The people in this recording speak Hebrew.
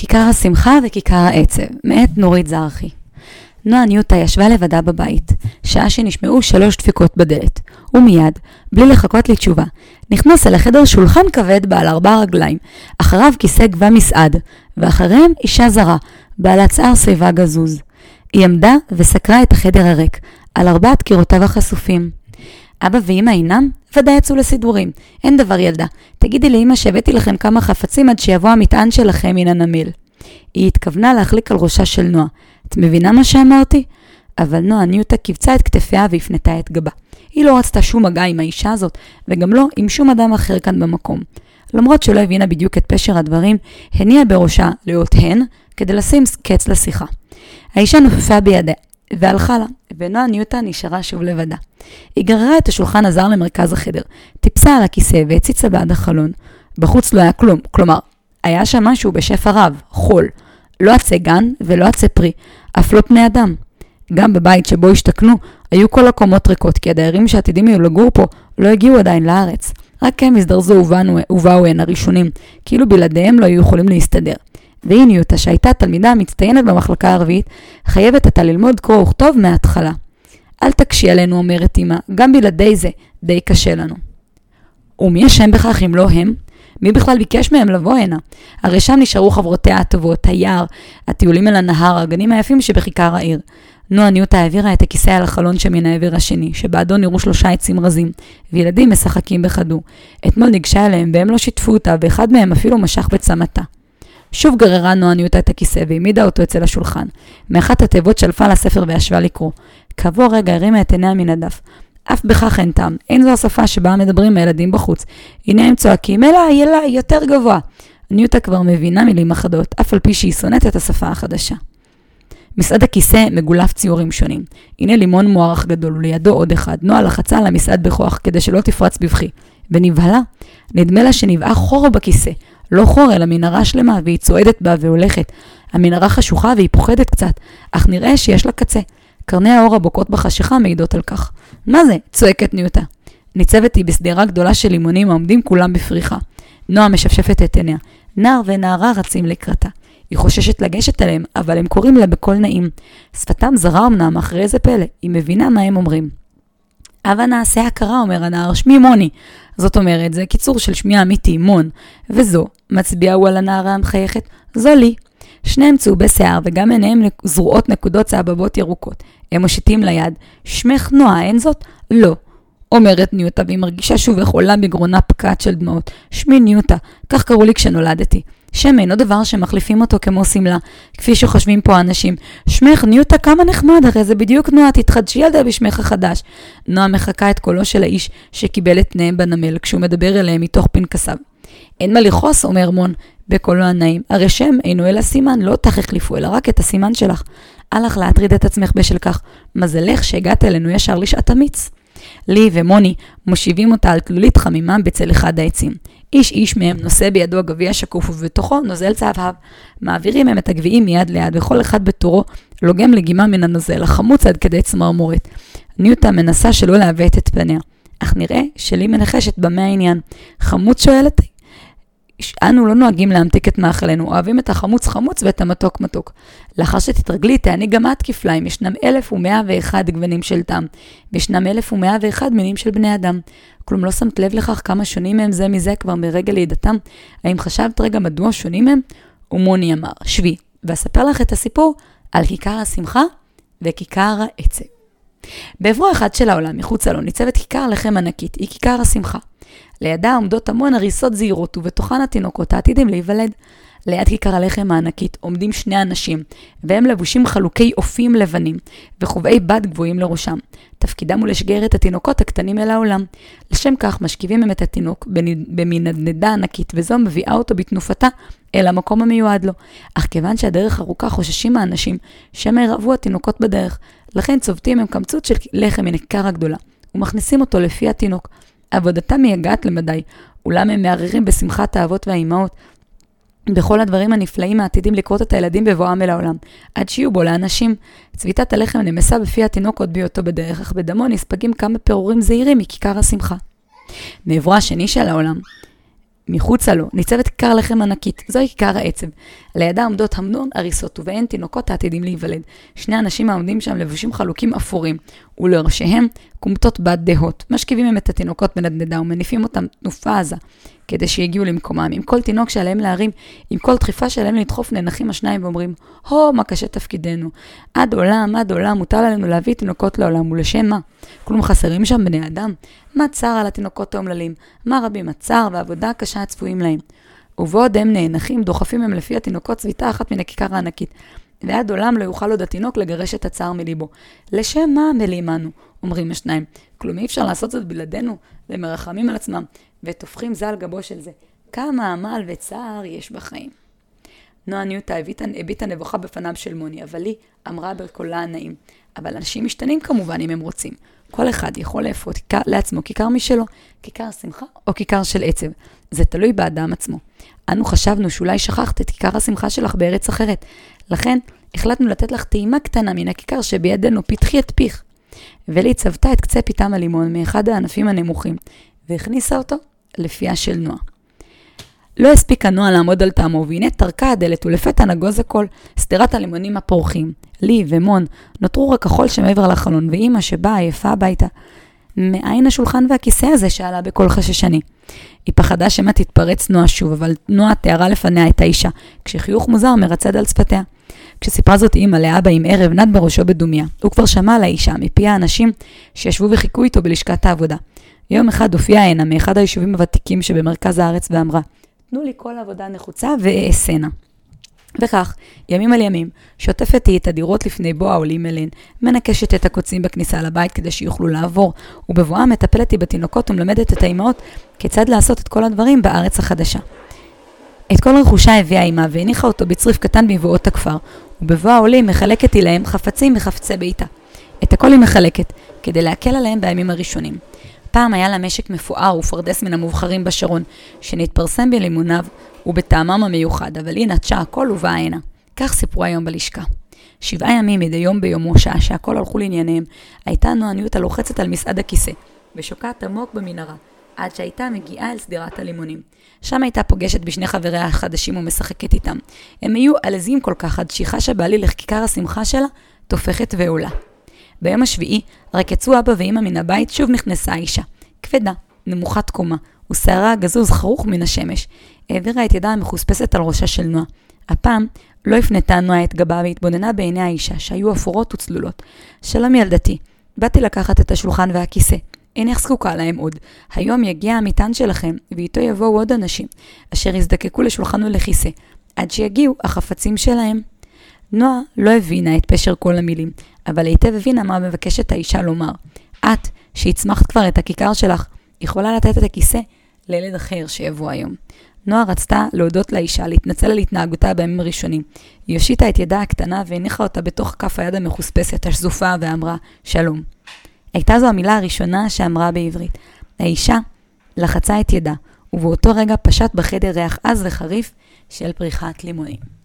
כיכר השמחה וכיכר העצב, מאת נורית זרחי. נועה ניוטה ישבה לבדה בבית, שעה שנשמעו שלוש דפיקות בדלת, ומיד, בלי לחכות לתשובה, נכנס אל החדר שולחן כבד בעל ארבע רגליים, אחריו כיסא גבה מסעד, ואחריהם אישה זרה, בעלת שיער שיבה גזוז. היא עמדה וסקרה את החדר הריק, על ארבעת קירותיו החשופים. אבא ואמא אינם? ודאי יצאו לסידורים. אין דבר ילדה. תגידי לאמא שהבאתי לכם כמה חפצים עד שיבוא המטען שלכם מן הנמיל. היא התכוונה להחליק על ראשה של נועה. את מבינה מה שאמרתי? אבל נועה ניוטה קיבצה את כתפיה והפנתה את גבה. היא לא רצתה שום מגע עם האישה הזאת, וגם לא עם שום אדם אחר כאן במקום. למרות שלא הבינה בדיוק את פשר הדברים, הניעה בראשה לאות הן, כדי לשים קץ לשיחה. האישה נופפה בידיה, והלכה לה, ונועה ניוטה נשארה שוב לבדה. היא גררה את השולחן הזר למרכז החדר, טיפסה על הכיסא והציצה בעד החלון. בחוץ לא היה כלום, כלומר, היה שם משהו בשפע רב, חול. לא עצי גן ולא עצי פרי, אף לא פני אדם. גם בבית שבו השתכנו, היו כל הקומות ריקות, כי הדיירים שעתידים היו לגור פה לא הגיעו עדיין לארץ. רק הם הזדרזו ובאו, הנה ראשונים, כאילו בלעדיהם לא היו יכולים להסתדר. והיא ניוטה, שהייתה תלמידה מצטיינת במחלקה הרביעית, חייבת אתה ללמוד קרוא וכתוב מההתחלה. אל תקשי עלינו, אומרת אמא, גם בלעדי זה די קשה לנו. ומי אשם בכך אם לא הם? מי בכלל ביקש מהם לבוא הנה? הרי שם נשארו חברותיה הטובות, היער, הטיולים אל הנהר, הגנים היפים שבכיכר העיר. נועה ניוטה העבירה את הכיסא על החלון שמן העבר השני, שבעדו נראו שלושה עצים רזים, וילדים משחקים בכדור. אתמול ניגשה אליהם והם לא שיתפו אותה, ואחד מהם אפילו משך בצמתה. שוב גררה נועה ניוטה את הכיסא והעמידה אותו אצל השולחן. מאחת התיבות שלפה לספר וישבה לקרוא. כעבור רגע הרימה את עיניה מן הדף. אף בכך אין טעם, אין זו השפה שבה מדברים הילדים בחוץ. הנה הם צועקים, אליי, אליי, יותר גבוה. ניוטה כבר מבינה מילים אחדות, אף על פי שהיא שונאת את השפה החדשה. מסעד הכיסא מגולף ציורים שונים. הנה לימון מוערך גדול, ולידו עוד אחד. נועה לחצה על המסעד בכוח כדי שלא תפרץ בבכי. ונבהלה. נדמה לה שנבעה חור בכיסא. לא חור, אלא מנהרה שלמה, והיא צועדת בה והולכת. המנהרה חשוכה והיא פוחדת קצת, אך נראה שיש לה קצה. קרני האור הבוקעות בחשיכה מעידות על כך. מה זה? צועקת ניוטה. ניצבת היא בשדרה גדולה של לימונים העומדים כולם בפריחה. נועה משפשפת את עיניה. נער ונערה רצים לקראתה. היא חוששת לגשת אליהם, אבל הם קוראים לה בקול נעים. שפתם זרה אמנם, אחרי איזה פלא, היא מבינה מה הם אומרים. הבה נעשה הכרה, אומר הנער, שמי מוני. זאת אומרת, זה קיצור של שמי האמיתי, מון. וזו, מצביעה הוא על הנערה המחייכת, זו לי. שניהם צהובי שיער, וגם עיניהם זרועות נקודות צהבבות ירוקות. הם מושיטים ליד. שמך נועה, אין זאת? לא. אומרת ניוטה, והיא מרגישה שוב איך עולה בגרונה פקעת של דמעות. שמי ניוטה, כך קראו לי כשנולדתי. שם אינו דבר שמחליפים אותו כמו שמלה, כפי שחושבים פה האנשים. שמך ניוטה כמה נחמד, הרי זה בדיוק נועה, תתחדשי ילדה בשמך החדש. נועה מחקה את קולו של האיש שקיבל את פניהם בנמל, כשהוא מדבר אליהם מתוך פנקסיו. אין מה לכעוס, אומר מון, בקולו הנעים. הרי שם אינו אלא סימן, לא אותך החליפו, אלא רק את הסימן שלך. אל לך להטריד את עצמך בשל כך. מזלך שהגעת אלינו ישר לשעת אמיץ. לי ומוני מושיבים אותה על תלולית חמימה בצל אחד העצים. איש איש מהם נושא בידו הגביע שקוף ובתוכו נוזל צהבהב. מעבירים הם את הגביעים מיד ליד וכל אחד בתורו לוגם לגימה מן הנוזל, החמוץ עד כדי צמרמורת. ניוטה מנסה שלא לעוות את פניה. אך נראה שלי מנחשת במה העניין. חמוץ שואלת, אנו לא נוהגים להמתיק את מאכלנו, אוהבים את החמוץ חמוץ ואת המתוק מתוק. לאחר שתתרגלי, תעני גם את כפליים, ישנם 1101 גוונים של טעם, וישנם 1101 מינים של בני אדם. כלום לא שמת לב לכך כמה שונים הם זה מזה כבר מרגע לידתם? האם חשבת רגע מדוע שונים הם? ומוני אמר, שבי, ואספר לך את הסיפור על כיכר השמחה וכיכר העצב. בעברו אחד של העולם, מחוצה לו, ניצבת כיכר לחם ענקית, היא כיכר השמחה. לידה עומדות המון הריסות זהירות, ובתוכן התינוקות העתידים להיוולד. ליד כיכר הלחם הענקית עומדים שני אנשים, והם לבושים חלוקי אופים לבנים, וחובעי בד גבוהים לראשם. תפקידם הוא לשגר את התינוקות הקטנים אל העולם. לשם כך משכיבים הם את התינוק במנדנדה ענקית, וזו מביאה אותו בתנופתה אל המקום המיועד לו. אך כיוון שהדרך ארוכה חוששים האנשים שמא ירעבו התינוקות בדרך, לכן צובטים הם קמצוץ של לחם מן הכיכר הגדולה, ומכניסים אותו לפי התינוק. עבודתם מייגעת למדי, אולם הם מערערים בשמחת האבות והאימהות, בכל הדברים הנפלאים העתידים לקרות את הילדים בבואם אל העולם, עד שיהיו בו לאנשים. צביתת הלחם נמסה בפי התינוק עוד בהיותו בדרך, אך בדמו נספגים כמה פירורים זהירים מכיכר השמחה. מעברו השני של העולם, מחוצה לו, ניצבת כיכר לחם ענקית, זוהי כיכר העצב. לידה עומדות המנון הריסות, ובהן תינוקות העתידים להיוולד. שני אנשים העומדים שם לבושים חלוקים אפורים, ולראשיהם כומתות בת דהות. משכיבים הם את התינוקות בנדנדה ומניפים אותם תנופה עזה, כדי שיגיעו למקומם. עם כל תינוק שעליהם להרים, עם כל דחיפה שעליהם לדחוף, נאנחים השניים ואומרים, הו, מה קשה תפקידנו. עד עולם, עד עולם, מוטל עלינו להביא תינוקות לעולם, ולשם מה? כלום חסרים שם בני אדם? מה צר על התינוקות האומללים? מה רבים הצער והעבודה הקשה הצפויים להם? ובעוד הם נאנחים, דוחפים הם לפי התינוקות צביתה אחת מן הכיכר הענקית. ועד עולם לא יוכל עוד התינוק לגרש את הצער מליבו. לשם מה עמלים אנו? אומרים השניים. כלום אי אפשר לעשות זאת בלעדינו, ומרחמים על עצמם, וטופחים זה על גבו של זה. כמה עמל וצער יש בחיים. נועה ניוטה הביטה נבוכה בפניו של מוני, אבל היא אמרה בקולה הנעים. אבל אנשים משתנים כמובן אם הם רוצים. כל אחד יכול לאפות לעצמו כיכר משלו, כיכר שמחה או כיכר של עצב. זה תלוי באדם עצמו. אנו חשבנו שאולי שכחת את כיכר השמחה שלך בארץ אחרת. לכן, החלטנו לתת לך טעימה קטנה מן הכיכר שבידינו, פתחי את פיך. ולי צבתה את קצה פיתם הלימון מאחד הענפים הנמוכים, והכניסה אותו לפיה של נועה. לא הספיקה נועה לעמוד על טעמו, והנה טרקה הדלת, ולפתע נגוז הכל, שדרת הלימונים הפורחים. לי ומון נותרו רק החול שמעבר לחלון, ואימא שבאה עייפה הביתה. מאין השולחן והכיסא הזה? שאלה בקול חששני. היא פחדה שמא תתפרץ נועה שוב, אבל נועה תיארה לפניה את האישה, כשחיוך מוזר מרצד על שפתיה. כשסיפרה זאת אימא לאבא עם ערב, נד בראשו בדומיה. הוא כבר שמע על האישה, מפי האנשים שישבו וחיכו איתו בלשכת העבודה. יום אחד הופיעה הנה מאחד היישובים הוותיקים שבמרכז הארץ ואמרה, תנו לי כל עבודה נחוצה ואעשנה. וכך, ימים על ימים, שוטפת היא את הדירות לפני בוא העולים אליהן, מנקשת את הקוצים בכניסה לבית כדי שיוכלו לעבור, ובבואה מטפלת היא בתינוקות ומלמדת את האימהות כיצד לעשות את כל הדברים בארץ החדשה. את כל רכושה הביאה אימה והניחה אותו בצריף קטן מבואות הכפר, ובבוא העולים מחלקת היא להם חפצים מחפצי ביתה. את הכל היא מחלקת, כדי להקל עליהם בימים הראשונים. פעם היה לה משק מפואר ופרדס מן המובחרים בשרון, שנתפרסם בלימוניו ובטעמם המיוחד, אבל היא נטשה הכל ובאה הנה. כך סיפרו היום בלשכה. שבעה ימים מדי יום ביומו, שעה שהכל הלכו לענייניהם, הייתה נועניות הלוחצת על מסעד הכיסא, ושוקעת עמוק במנהרה, עד שהייתה מגיעה אל שדרת הלימונים. שם הייתה פוגשת בשני חבריה החדשים ומשחקת איתם. הם היו עלזים כל כך עד שהיא חשה בעליל לכיכר השמחה שלה, תופכת ועולה. ביום השביעי, רק יצאו אבא ואמא מן הבית, שוב נכנסה האישה. כבדה, נמוכת קומה, ושערה הגזוז חרוך מן השמש. העבירה את ידה המחוספסת על ראשה של נועה. הפעם לא הפנתה נועה את גבה והתבוננה בעיני האישה, שהיו אפורות וצלולות. שלום ילדתי, באתי לקחת את השולחן והכיסא. אינך זקוקה להם עוד. היום יגיע המטען שלכם, ואיתו יבואו עוד אנשים, אשר יזדקקו לשולחן ולכיסא, עד שיגיעו החפצים שלהם. נועה לא הבינה את פשר כל המילים, אבל היטב הבינה מה מבקשת האישה לומר. את, שהצמחת כבר את הכיכר שלך, יכולה לתת את הכיסא לילד אחר שיבוא היום. נועה רצתה להודות לאישה, להתנצל על התנהגותה בימים הראשונים. היא הושיטה את ידה הקטנה והניחה אותה בתוך כף היד המחוספסת, השזופה, ואמרה, שלום. הייתה זו המילה הראשונה שאמרה בעברית. האישה לחצה את ידה, ובאותו רגע פשט בחדר ריח עז וחריף של פריחת לימונים.